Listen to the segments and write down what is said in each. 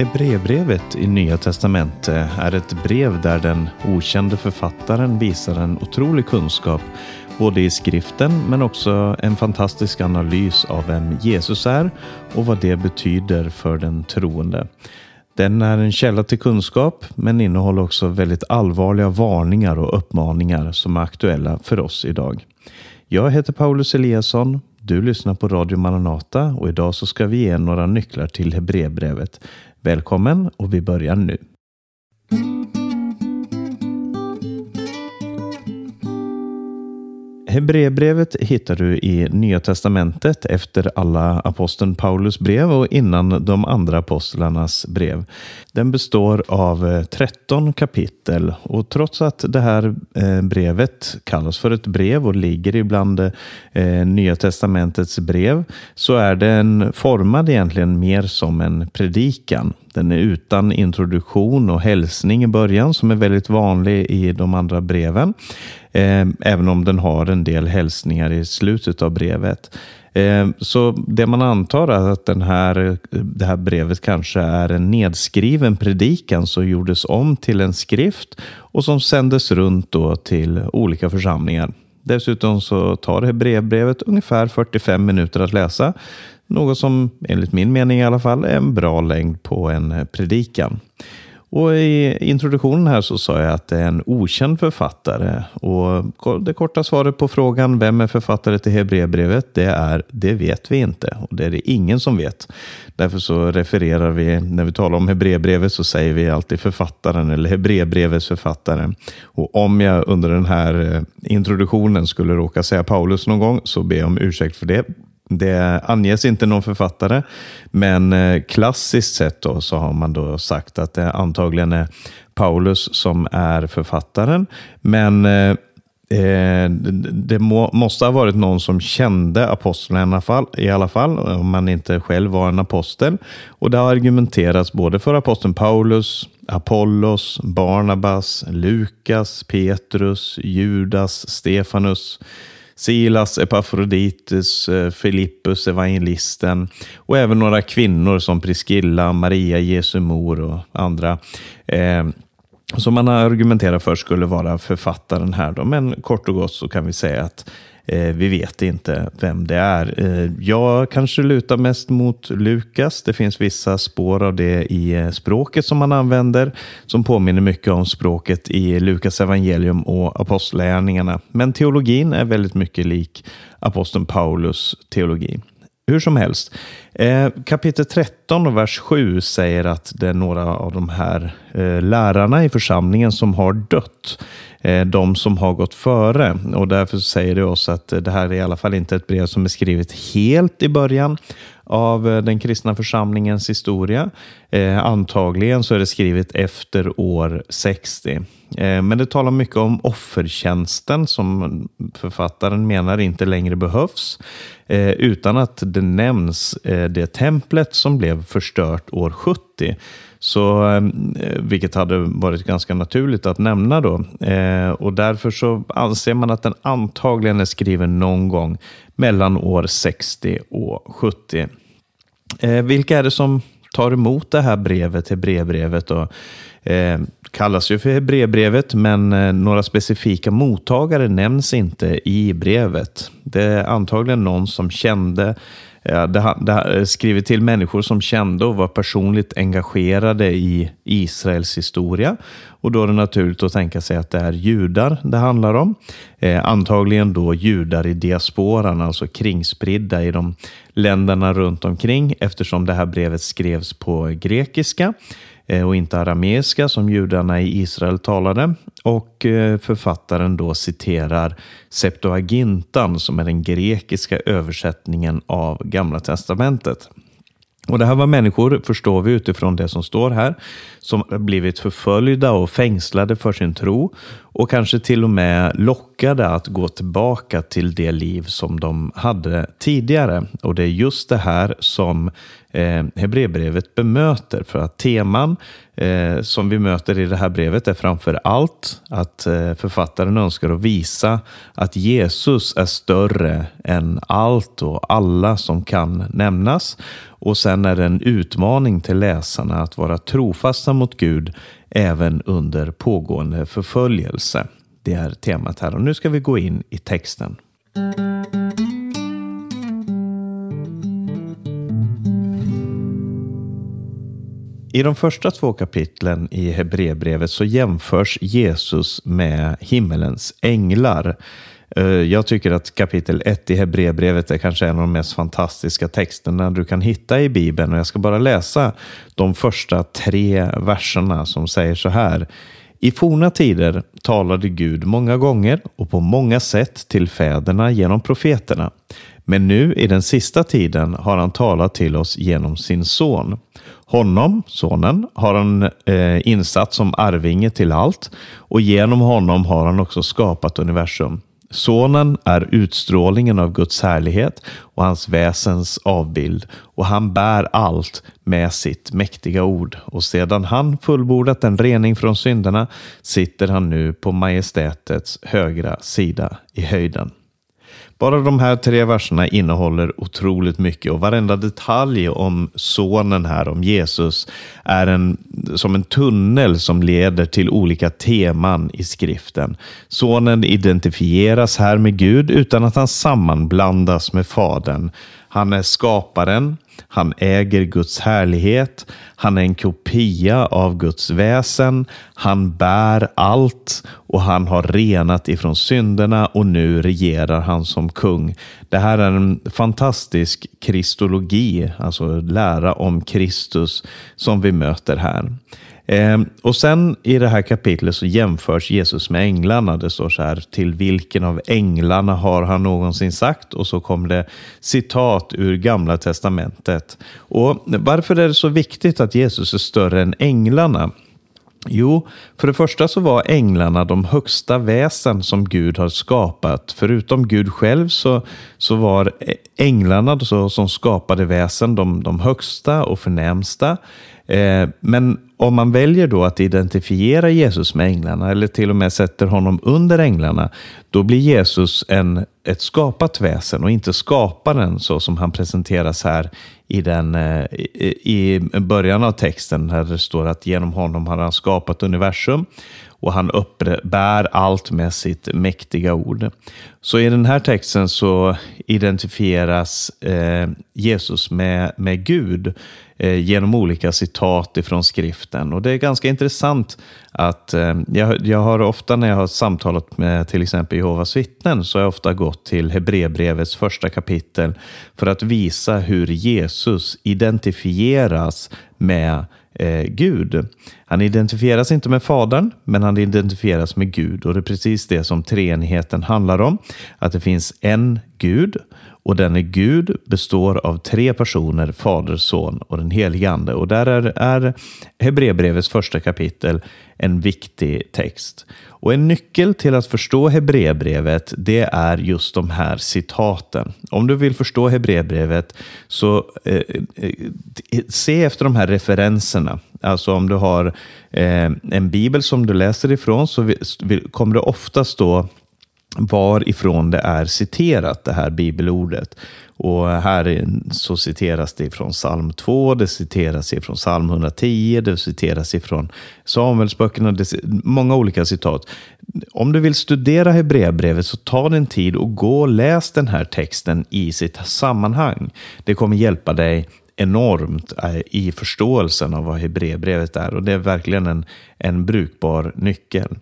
Hebreerbrevet i Nya Testamentet är ett brev där den okände författaren visar en otrolig kunskap både i skriften men också en fantastisk analys av vem Jesus är och vad det betyder för den troende. Den är en källa till kunskap men innehåller också väldigt allvarliga varningar och uppmaningar som är aktuella för oss idag. Jag heter Paulus Eliasson. Du lyssnar på Radio Maranata och idag så ska vi ge några nycklar till Hebreerbrevet. Välkommen och vi börjar nu. Hebreerbrevet hittar du i Nya Testamentet efter alla aposteln Paulus brev och innan de andra apostlarnas brev. Den består av eh, 13 kapitel och trots att det här eh, brevet kallas för ett brev och ligger ibland eh, Nya Testamentets brev så är den formad egentligen mer som en predikan. Den är utan introduktion och hälsning i början som är väldigt vanlig i de andra breven. Eh, även om den har en del hälsningar i slutet av brevet. Eh, så det man antar är att den här, det här brevet kanske är en nedskriven predikan som gjordes om till en skrift och som sändes runt då till olika församlingar. Dessutom så tar det här brevbrevet ungefär 45 minuter att läsa. Något som enligt min mening i alla fall är en bra längd på en predikan. Och I introduktionen här så sa jag att det är en okänd författare. Och Det korta svaret på frågan vem är författare till Hebreerbrevet det är det vet vi inte. Och Det är det ingen som vet. Därför så refererar vi, när vi talar om Hebreerbrevet så säger vi alltid författaren eller Hebreerbrevets författare. Och om jag under den här eh, introduktionen skulle råka säga Paulus någon gång så ber jag om ursäkt för det. Det anges inte någon författare, men eh, klassiskt sett då, så har man då sagt att det antagligen är Paulus som är författaren. Men eh, eh det må, måste ha varit någon som kände aposteln i alla fall, om man inte själv var en apostel. Och det har argumenterats både för aposteln Paulus, Apollos, Barnabas, Lukas, Petrus, Judas, Stefanus, Silas, Epafroditus, eh, Filippus, evangelisten och även några kvinnor som Priskilla, Maria, Jesu mor och andra. Eh, som man argumenterar för skulle vara författaren här. Då. Men kort och gott så kan vi säga att Eh, vi vet inte vem det är. Eh, jag kanske lutar mest mot Lukas. Det finns vissa spår av det i eh, språket som han använder som påminner mycket om språket i Lukas evangelium och apostlärningarna. Men teologin är väldigt mycket lik aposteln Paulus teologi. Hur som helst, Eh, kapitel 13 och vers 7 säger att det är några av de här eh, lärarna i församlingen som har dött. Eh, de som har gått före. Och därför säger det oss att det här är i alla fall inte ett brev som är skrivet helt i början av eh, den kristna församlingens historia. Antagligen så är det skrivet efter år 60. Men det talar mycket om offertjänsten som författaren menar inte längre behövs. Utan att det nämns Eh, det templet som blev förstört år 70. Så, eh, vilket hade varit ganska naturligt att nämna då. Eh, och därför så anser man att den antagligen är skriven någon gång mellan år 60 och 70. Vilka är det som tar emot det här brevet, Hebreerbrevet? Det kallas ju för Hebreerbrevet, men några specifika mottagare nämns inte i brevet. Det är antagligen någon som kände Eh, det, det eh, skrivit till människor som kände och var personligt engagerade i Israels historia. Och då är det naturligt att tänka sig att det är judar det handlar om. Eh, antagligen då judar i diasporan, alltså kringspridda i de länderna runt omkring eftersom det här brevet skrevs på grekiska. Eh, och inte arameiska som judarna i Israel talade. Och eh, författaren då citerar Septuagintan som är den grekiska översättningen av Gamla testamentet. Och Det här var människor, förstår vi utifrån det som står här, som blivit förföljda och fängslade för sin tro och kanske till och med lockade att gå tillbaka till det liv som de hade tidigare. Och det är just det här som eh, Hebreerbrevet bemöter. För att teman eh, som vi möter i det här brevet är framför allt att eh, författaren önskar att visa att Jesus är större än allt och alla som kan nämnas. Och sen är det en utmaning till läsarna att vara trofasta mot Gud även under pågående förföljelse. Det är temat här och nu ska vi gå in i texten. I de första två kapitlen i Hebreerbrevet så jämförs Jesus med himmelens änglar. Eh, jag tycker att kapitel 1 i Hebreerbrevet är kanske en av de mest fantastiska texterna du kan hitta i Bibeln. Och jag ska bara läsa de första tre verserna som säger så här. I forna tider talade Gud många gånger och på många sätt till fäderna genom profeterna. Men nu i den sista tiden har han talat till oss genom sin son. Honom, sonen, har han eh, insatt som arvinge till allt och genom honom har han också skapat universum. Sonen är utstrålningen av Guds härlighet och hans väsens avbild och han bär allt med sitt mäktiga ord. Och sedan han fullbordat en rening från synderna sitter han nu på majestätets högra sida i höjden. Bara de här tre verserna innehåller otroligt mycket och varenda detalj om sonen här, om Jesus, är en, som en tunnel som leder till olika teman i skriften. Sonen identifieras här med Gud utan att han sammanblandas med Fadern. Han är skaparen, han äger Guds härlighet, han är en kopia av Guds väsen, han bär allt och han har renat ifrån synderna och nu regerar han som kung. Det här är en fantastisk kristologi, alltså lära om Kristus som vi möter här. Ehm, och sen i det här kapitlet så jämförs Jesus med änglarna. Det står så här, till vilken av änglarna har han någonsin sagt? Och så kommer det citat ur gamla testamentet. Och varför är det så viktigt att Jesus är större än änglarna? Jo, för det första så var änglarna de högsta väsen som Gud har skapat. Förutom Gud själv så, så var änglarna så, som skapade väsen de, de högsta och förnämsta. Eh, men om man väljer då att identifiera Jesus med änglarna eller till och med sätter honom under änglarna, då blir Jesus en, ett skapat väsen och inte skaparen så som han presenteras här i, den, eh, i, början av texten där det står att genom honom har han skapat universum och han uppbär allt med sitt mäktiga ord. Så i den här texten så identifieras eh, Jesus med, med Gud Eh, genom olika citat ifrån skriften. Och det är ganska intressant att eh, jag, jag har ofta när jag har samtalat med till exempel Jehovas vittnen så har jag ofta gått till Hebreerbrevets första kapitel för att visa hur Jesus identifieras med eh, Gud. Han identifieras inte med Fadern, men han identifieras med Gud. Och det är precis det som treenigheten handlar om. Att det finns en Gud och denne Gud består av tre personer, Fader, Son och den helige Ande. Och där är, är Hebreerbrevets första kapitel en viktig text. Och en nyckel till att förstå Hebreerbrevet, det är just de här citaten. Om du vill förstå Hebreerbrevet, så eh, eh se efter de här referenserna. Alltså om du har eh, en bibel som du läser ifrån så kommer det ofta stå varifrån det är citerat, det här bibelordet. Och här så citeras det från psalm 2, det citeras ifrån psalm 110, det citeras ifrån Samuelsböckerna, många olika citat. Om du vill studera Hebreerbrevet så ta din tid och gå och läs den här texten i sitt sammanhang. Det kommer hjälpa dig enormt eh, i förståelsen av vad Hebreerbrevet är och det är verkligen en, en brukbar nyckel.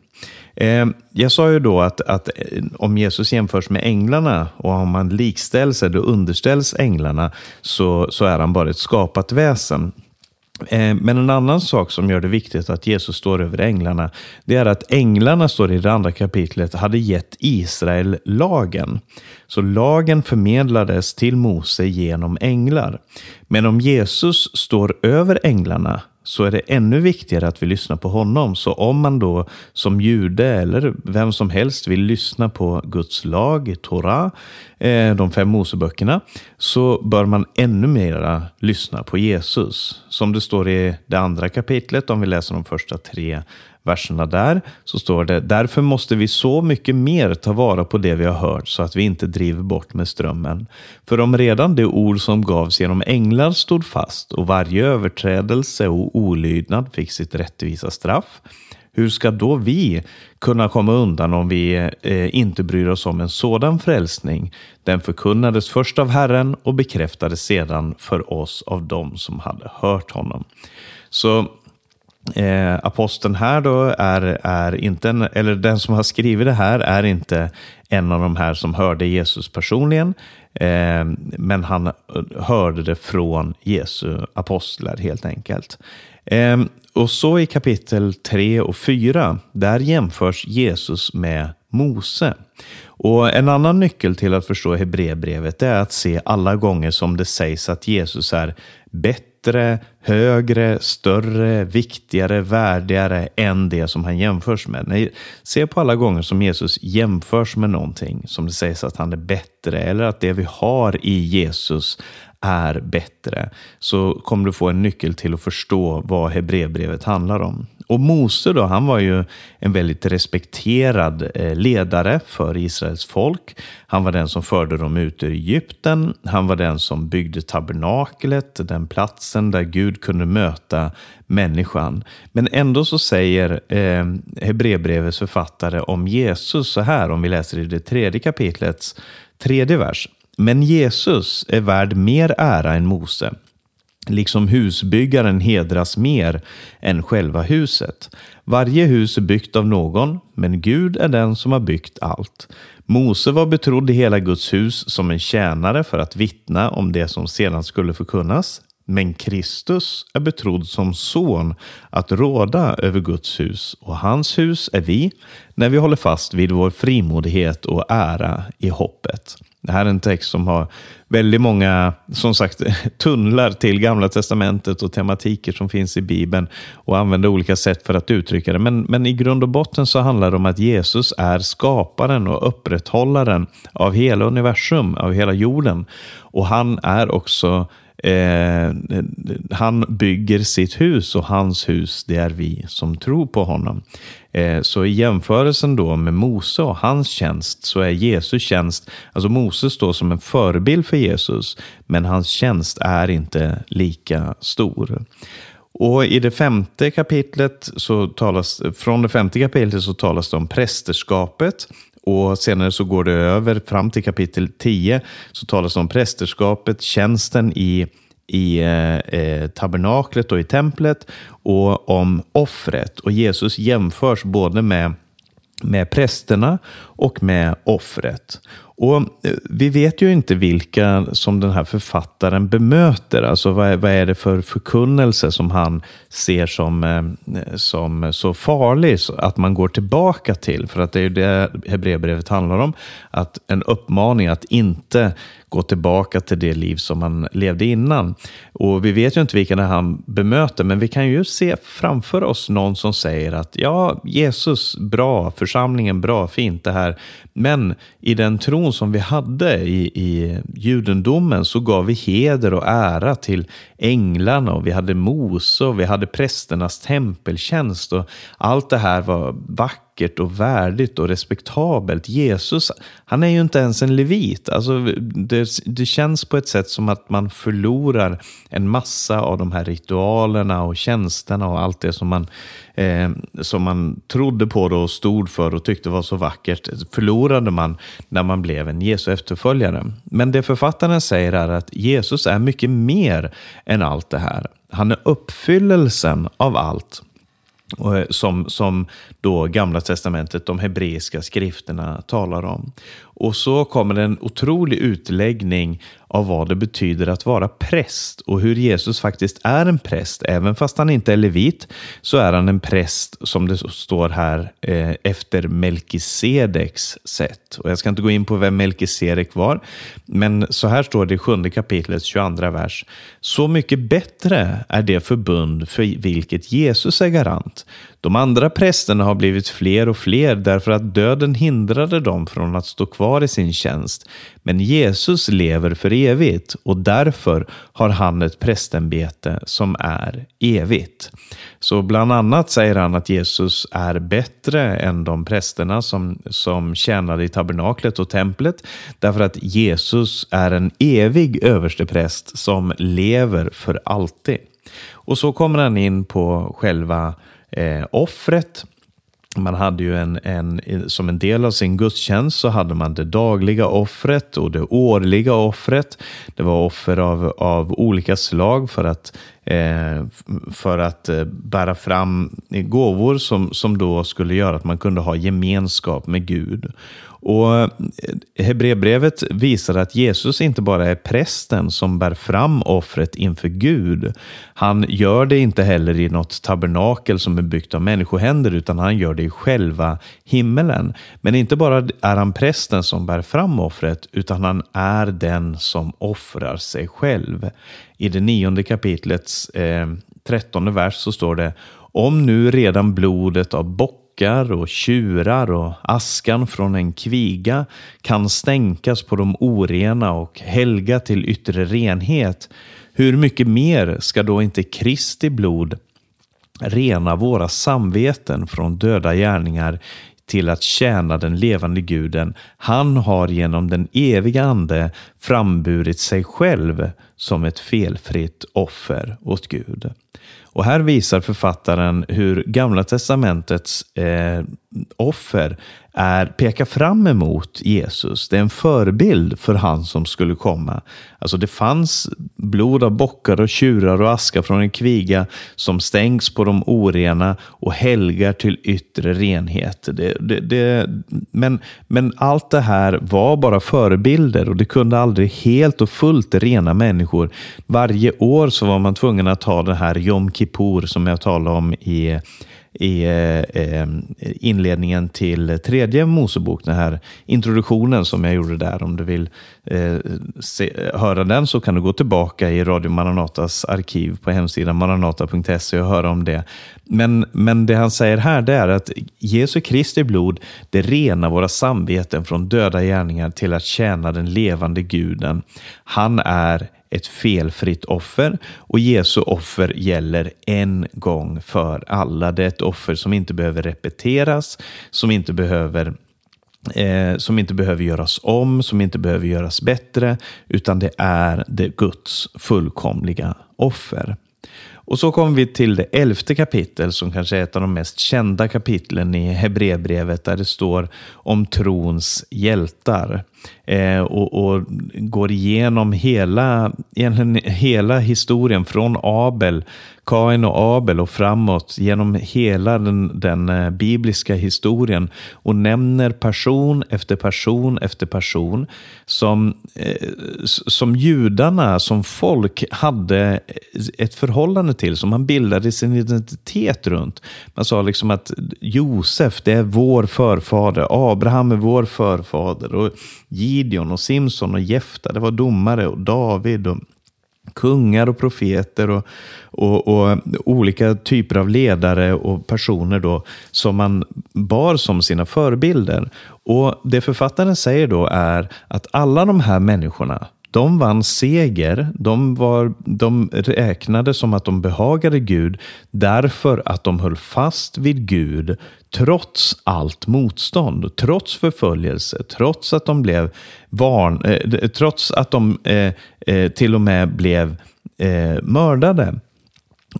Eh, jag sa ju då att, att eh, om Jesus jämförs med änglarna och om han likställs eller underställs änglarna så, så är han bara ett skapat väsen. Eh, men en annan sak som gör det viktigt att Jesus står över änglarna, det är att änglarna, står i det andra kapitlet, hade gett Israel lagen. Så lagen förmedlades till Mose genom änglar. Men om Jesus står över änglarna, så är det ännu viktigare att vi lyssnar på honom. Så om man då som jude eller vem som helst vill lyssna på Guds lag, Torah, eh, de fem Moseböckerna, så bör man ännu mera lyssna på Jesus. Som det står i det andra kapitlet, om vi läser de första tre verserna där, så står det Därför måste vi så mycket mer ta vara på det vi har hört så att vi inte driver bort med strömmen. För om redan det ord som gavs genom änglar stod fast och varje överträdelse och olydnad fick sitt rättvisa straff, hur ska då vi kunna komma undan om vi eh, inte bryr oss om en sådan frälsning? Den förkunnades först av Herren och bekräftades sedan för oss av dem som hade hört honom. Så eh, aposteln här då är, är inte en, eller den som har skrivit det här är inte en av de här som hörde Jesus personligen, eh, men han eh, hörde det från Jesu apostlar helt enkelt. Eh, och så i kapitel 3 och 4, där jämförs Jesus med Mose. Och En annan nyckel till att förstå Hebreerbrevet är att se alla gånger som det sägs att Jesus är bättre bättre, högre, större, viktigare, värdigare än det som han jämförs med. Nej, se på alla gånger som Jesus jämförs med någonting, som det sägs att han är bättre, eller att det vi har i Jesus är bättre, så kommer du få en nyckel till att förstå vad Hebreerbrevet handlar om. Och Mose då, han var ju en väldigt respekterad eh, ledare för Israels folk. Han var den som förde dem ut ur Egypten. Han var den som byggde tabernaklet, den platsen där Gud kunde möta människan. Men ändå så säger eh, Hebreerbrevets författare om Jesus så här, om vi läser i det tredje kapitlets tredje vers. Men Jesus är värd mer ära än Mose liksom husbyggaren hedras mer än själva huset. Varje hus är byggt av någon, men Gud är den som har byggt allt. Mose var betrodd i hela Guds hus som en tjänare för att vittna om det som sedan skulle förkunnas. Men Kristus är betrodd som son att råda över Guds hus och hans hus är vi när vi håller fast vid vår frimodighet och ära i hoppet. Det här är en text som har väldigt många, som sagt, tunnlar till Gamla Testamentet och tematiker som finns i Bibeln och använder olika sätt för att uttrycka det. Men, men i grund och botten så handlar det om att Jesus är skaparen och upprätthållaren av hela universum, av hela jorden. Och han är också Eh, han bygger sitt hus och hans hus, det är vi som tror på honom. Eh, så i jämförelsen då med Mose och hans tjänst så är Jesus tjänst, alltså Mose står som en förebild för Jesus, men hans tjänst är inte lika stor. Och i det femte kapitlet så talas, från det femte kapitlet så talas det om prästerskapet och senare så går det över fram till kapitel 10 så talas det om prästerskapet, tjänsten i i eh, eh, tabernaklet och i templet och om offret. Och Jesus jämförs både med, med prästerna och med offret. Och eh, Vi vet ju inte vilka som den här författaren bemöter. Alltså vad är, vad är det för förkunnelse som han ser som, eh, som så farlig att man går tillbaka till? För att det är ju det Hebreerbrevet handlar om. Att en uppmaning att inte gå tillbaka till det liv som man levde innan. Och Vi vet ju inte vilka han bemöter, men vi kan ju se framför oss någon som säger att ja, Jesus, bra, församlingen, bra, fint det här. Men i den tron som vi hade i, i judendomen så gav vi heder och ära till änglarna och vi hade Mose och vi hade prästernas tempeltjänst och allt det här var vackert vackert och värdigt och respektabelt. Jesus, han är ju inte ens en levit. Alltså, det, det känns på ett sätt som att man förlorar en massa av de här ritualerna och tjänsterna och allt det som man, eh, som man trodde på och stod för och tyckte var så vackert. Förlorade man när man blev en Jesu efterföljare. Men det författaren säger är att Jesus är mycket mer än allt det här. Han är uppfyllelsen av allt Eh, som, som då Gamla Testamentet, de hebreiska skrifterna talar om. Och så kommer en otrolig utläggning av vad det betyder att vara präst och hur Jesus faktiskt är en präst. Även fast han inte är levit så är han en präst som det står här eh, efter Melkisedeks sätt. Och jag ska inte gå in på vem Melkisedek var, men så här står det i sjunde kapitlets 22 vers. Så mycket bättre är det förbund för vilket Jesus är garant. De andra prästerna har blivit fler och fler därför att döden hindrade dem från att stå kvar i sin tjänst. Men Jesus lever för evigt och därför har han ett prästämbete som är evigt. Så bland annat säger han att Jesus är bättre än de prästerna som, som tjänade i tabernaklet och templet därför att Jesus är en evig överstepräst som lever för alltid. Och så kommer han in på själva eh, offret. Man hade ju en, en, som en del av sin gudstjänst så hade man det dagliga offret och det årliga offret. Det var offer av, av olika slag för att, eh, för att eh, bära fram gåvor som, som då skulle göra att man kunde ha gemenskap med Gud. Och eh, Hebreerbrevet visar att Jesus inte bara är prästen som bär fram offret inför Gud. Han gör det inte heller i något tabernakel som är byggt av människohänder, utan han gör det i själva himmelen. Men inte bara är han prästen som bär fram offret, utan han är den som offrar sig själv. I det nionde kapitlets eh, trettonde vers så står det om nu redan blodet av bock bockar och tjurar och askan från en kviga kan stänkas på de orena och helga till yttre renhet, hur mycket mer ska då inte Kristi blod rena våra samveten från döda gärningar till att tjäna den levande guden. Han har genom den eviga ande framburit sig själv som ett felfritt offer åt Gud. Och här visar författaren hur Gamla testamentets eh, offer är, pekar fram emot Jesus. Det är en förebild för han som skulle komma. Alltså det fanns blod av bockar och tjurar och aska från en kviga som stängs på de orena och helgar till yttre renhet. Det, det, det, men, men allt det här var bara förebilder och det kunde aldrig helt och fullt rena människor. Varje år så var man tvungen att ta det här Jom Kippur som jag talade om i i eh, eh, inledningen till tredje Mosebok, den här introduktionen som jag gjorde där. Om du vill eh, se, höra den så kan du gå tillbaka i Radio Maranatas arkiv på hemsidan maranata.se och höra om det. Men, men det han säger här det är att Jesu Kristi blod det renar våra samveten från döda gärningar till att tjäna den levande guden. Han är ett felfritt offer och Jesu offer gäller en gång för alla. Det är ett offer som inte behöver repeteras, som inte behöver Eh, som inte behöver göras om, som inte behöver göras bättre, utan det är det Guds fullkomliga offer. Och så kommer vi till det elfte kapitel som kanske är ett av de mest kända kapitlen i Hebreerbrevet där det står om trons hjältar eh, och, och, går igenom hela, hela historien från Abel, Kain och Abel och framåt genom hela den, den eh, bibliska historien och nämner person efter person efter person som, eh, som judarna som folk hade ett förhållande till, som man bildade sin identitet runt. Man sa liksom att Josef, det är vår förfader, Abraham är vår förfader och Gideon och Simson och Jefta, det var domare och David och kungar och profeter och, och, och, olika typer av ledare och personer då som man bar som sina förebilder. Och Det författaren säger då är att alla de här människorna, de vann seger. De, var, de räknade som att de behagade Gud därför att de höll fast vid Gud trots allt motstånd, trots förföljelse, trots att de blev barn, eh, trots att de eh, eh, till och med blev eh, mördade.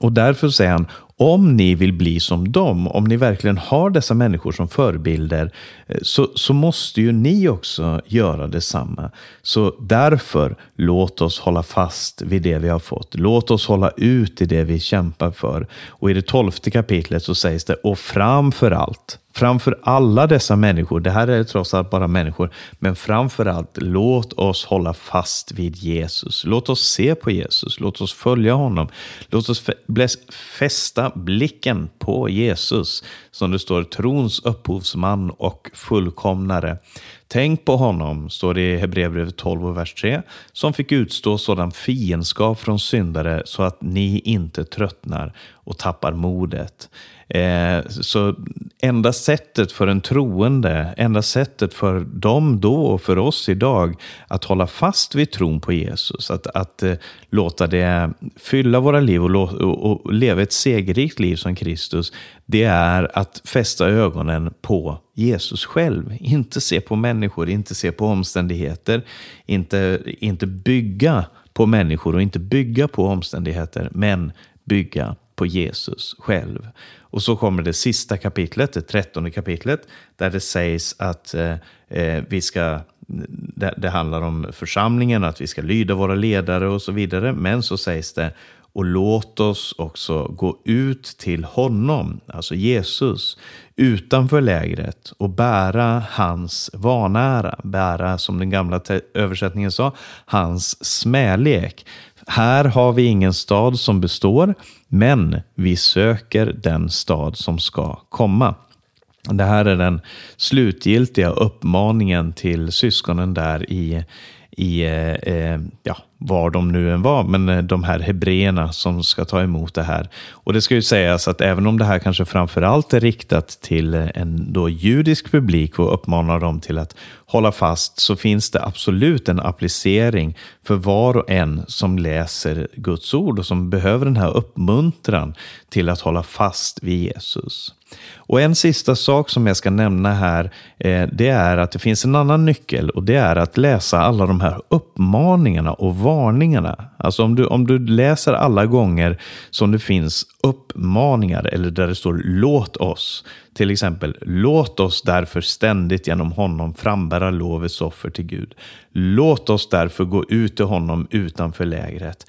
Och därför säger han, om ni vill bli som dem, om ni verkligen har dessa människor som förebilder, eh, så, så måste ju ni också göra detsamma. Så därför, låt oss hålla fast vid det vi har fått. Låt oss hålla ut i det vi kämpar för. Och i det tolfte kapitlet så sägs det, och framför allt, framför alla dessa människor, det här är trots allt bara människor, men framför allt låt oss hålla fast vid Jesus. Låt oss se på Jesus, låt oss följa honom. Låt oss fästa blicken på Jesus, som det står, trons upphovsman och fullkomnare. Tänk på honom, står det i Hebreerbrevet 12 och vers 3, som fick utstå sådan fiendskap från syndare så att ni inte tröttnar och tappar modet. Eh, så enda sättet för en troende, enda sättet för dem då och för oss idag att hålla fast vid tron på Jesus, att, att eh, låta det fylla våra liv och, och, och leva ett segerrikt liv som Kristus, det är att fästa ögonen på Jesus själv. Inte se på människor, inte se på omständigheter, inte, inte bygga på människor och inte bygga på omständigheter, men bygga på Jesus själv. Och så kommer det sista kapitlet, det trettonde kapitlet, där det sägs att eh, eh vi ska, det, det, handlar om församlingen, att vi ska lyda våra ledare och så vidare. Men så sägs det, och låt oss också gå ut till honom, alltså Jesus, utanför lägret och bära hans vanära, bära, som den gamla översättningen sa, hans smälek. Här har vi ingen stad som består, men vi söker den stad som ska komma. Det här är den slutgiltiga uppmaningen till syskonen där i, i eh, eh, ja, var de nu än var, men eh, de här hebreerna som ska ta emot det här. Och det ska ju sägas att även om det här kanske framför allt är riktat till eh, en då judisk publik och uppmanar dem till att hålla fast, så finns det absolut en applicering för var och en som läser Guds ord och som behöver den här uppmuntran till att hålla fast vid Jesus. Och en sista sak som jag ska nämna här, eh, det är att det finns en annan nyckel och det är att läsa alla de här uppmaningarna och varningarna. Alltså om du, om du läser alla gånger som det finns uppmaningar eller där det står låt oss. Till exempel, låt oss därför ständigt genom honom frambära lovets offer till Gud. Låt oss därför gå ut till honom utanför lägret.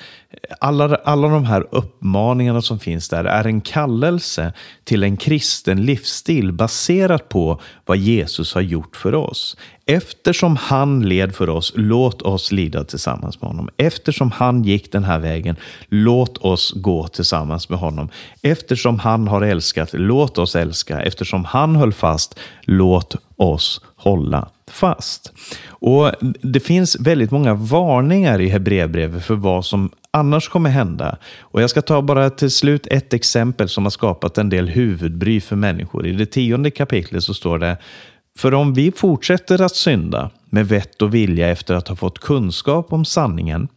Alla, alla de här uppmaningarna som finns där är en kallelse till en kristen livsstil baserat på vad Jesus har gjort för oss. Eftersom han led för oss, låt oss lida tillsammans med honom. Eftersom han gick den här vägen, låt oss gå tillsammans med honom. Eftersom han har älskat, låt oss älska. Eftersom han höll fast, låt oss hålla fast. Och Det finns väldigt många varningar i Hebreerbrevet för vad som annars kommer hända. Och Jag ska ta bara till slut ett exempel som har skapat en del huvudbry för människor. I det tionde kapitlet så står det för om vi fortsätter att synda med vett och vilja efter att ha fått kunskap om sanningen,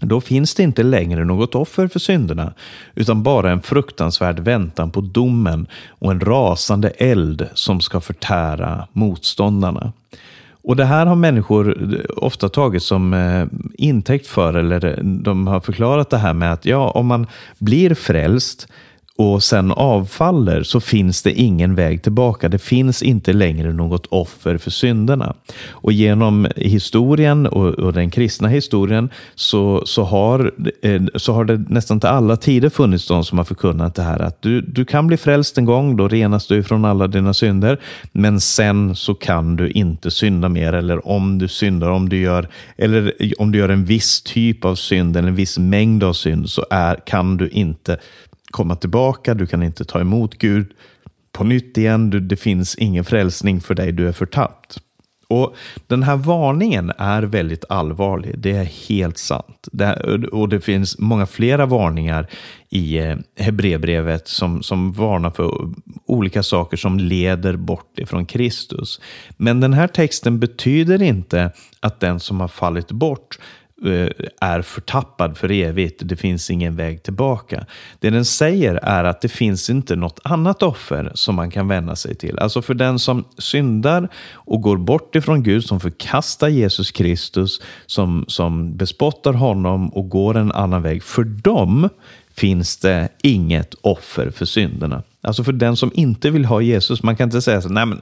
då finns det inte längre något offer för synderna, utan bara en fruktansvärd väntan på domen och en rasande eld som ska förtära motståndarna. Och Det här har människor ofta tagit som eh, intäkt för, eller de har förklarat det här med att ja, om man blir frälst och sen avfaller så finns det ingen väg tillbaka. Det finns inte längre något offer för synderna. Och genom historien och, och den kristna historien så, så, har, eh, så har det nästan till alla tider funnits de som har förkunnat det här att du, du kan bli frälst en gång, då renas du från alla dina synder, men sen så kan du inte synda mer eller om du syndar, om du gör, eller om du gör en viss typ av synd eller en viss mängd av synd så är, kan du inte komma tillbaka, du kan inte ta emot Gud på nytt igen, du, det finns ingen frälsning för dig, du är förtappt. Och Den här varningen är väldigt allvarlig, det är helt sant. Det, och det finns många flera varningar i eh, Hebreerbrevet som, som varnar för olika saker som leder bort ifrån Kristus. Men den här texten betyder inte att den som har fallit bort Eh, är förtappad för evigt. Det finns ingen väg tillbaka. Det den säger är att det finns inte något annat offer som man kan vända sig till. Alltså för den som syndar och går bort ifrån Gud, som förkastar Jesus Kristus, som, som bespottar honom och går en annan väg. För dem finns det inget offer för synderna. Alltså för den som inte vill ha Jesus, man kan inte säga så, nej men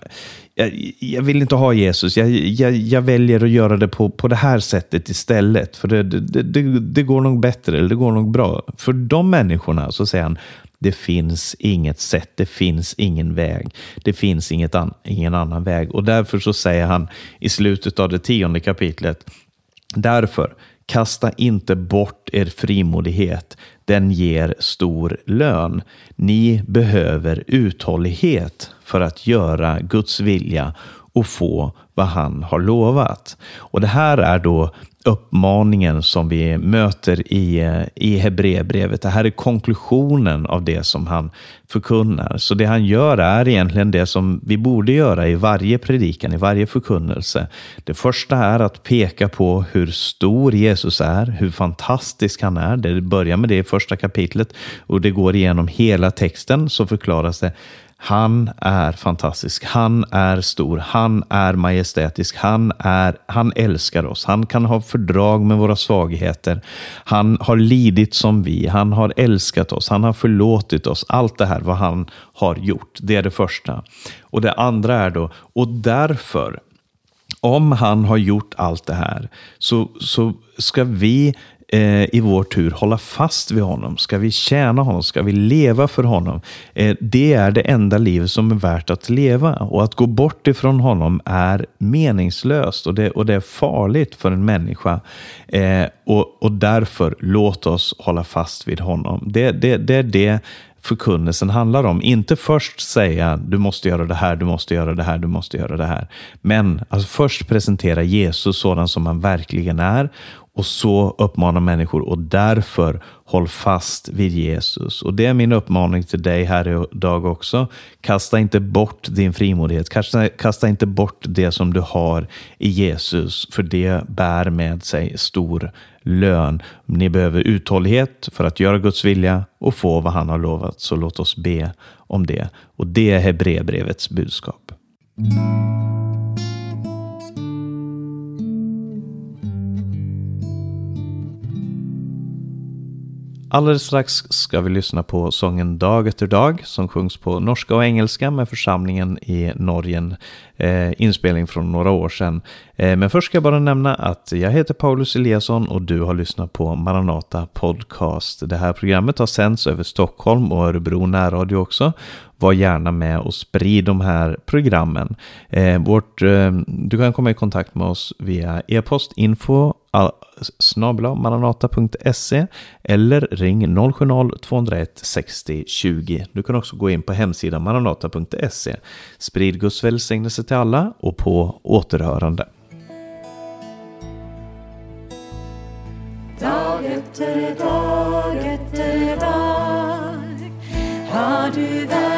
jag, jag vill inte ha Jesus, jag, jag, jag, väljer att göra det på, på det här sättet istället, för det, det, det, det går nog bättre, eller det går nog bra. För de människorna så säger han, det finns inget sätt, det finns ingen väg, det finns inget an, ingen annan väg. Och därför så säger han i slutet av det tionde kapitlet, därför Kasta inte bort er frimodighet, den ger stor lön. Ni behöver uthållighet för att göra Guds vilja och få vad han har lovat. Och det här är då uppmaningen som vi möter i, eh, i Hebreerbrevet. Det här är konklusionen av det som han förkunnar. Så det han gör är egentligen det som vi borde göra i varje predikan, i varje förkunnelse. Det första är att peka på hur stor Jesus är, hur fantastisk han är. Det börjar med det i första kapitlet och det går igenom hela texten så förklaras det han är fantastisk, han är stor, han är majestätisk, han, är, han älskar oss, han kan ha fördrag med våra svagheter, han har lidit som vi, han har älskat oss, han har förlåtit oss. Allt det här vad han har gjort, det är det första. Och det andra är då, och därför, om han har gjort allt det här, så, så ska vi Eh, i vår tur hålla fast vid honom? Ska vi tjäna honom? Ska vi leva för honom? Eh, det är det enda livet som är värt att leva och att gå bort ifrån honom är meningslöst och det, och det är farligt för en människa. Eh, och, och därför, låt oss hålla fast vid honom. Det, det, det är det förkunnelsen handlar om. Inte först säga du måste göra det här, du måste göra det här, du måste göra det här. Men alltså först presentera Jesus sådan som han verkligen är och så uppmanar människor och därför håll fast vid Jesus. Och det är min uppmaning till dig här idag också. Kasta inte bort din frimodighet. Kasta, kasta inte bort det som du har i Jesus, för det bär med sig stor lön. Ni behöver uthållighet för att göra Guds vilja och få vad han har lovat. Så låt oss be om det. Och det är Hebreerbrevets budskap. Alldeles strax ska vi lyssna på sången Dag efter dag som sjungs på norska och engelska med församlingen i Norge. Eh, inspelning från några år sedan. Eh, men först ska jag bara nämna att jag heter Paulus Eliasson och du har lyssnat på Maranata Podcast. Det här programmet har sänds över Stockholm och Örebro närradio också. Var gärna med och sprid de här programmen. Eh, vårt, eh, du kan komma i kontakt med oss via e-post info maranata.se eller ring 070-201 60 20. Du kan också gå in på hemsidan maranata.se. Sprid Guds välsignelse till alla och på återhörande. Dag efter dag efter dag har du väl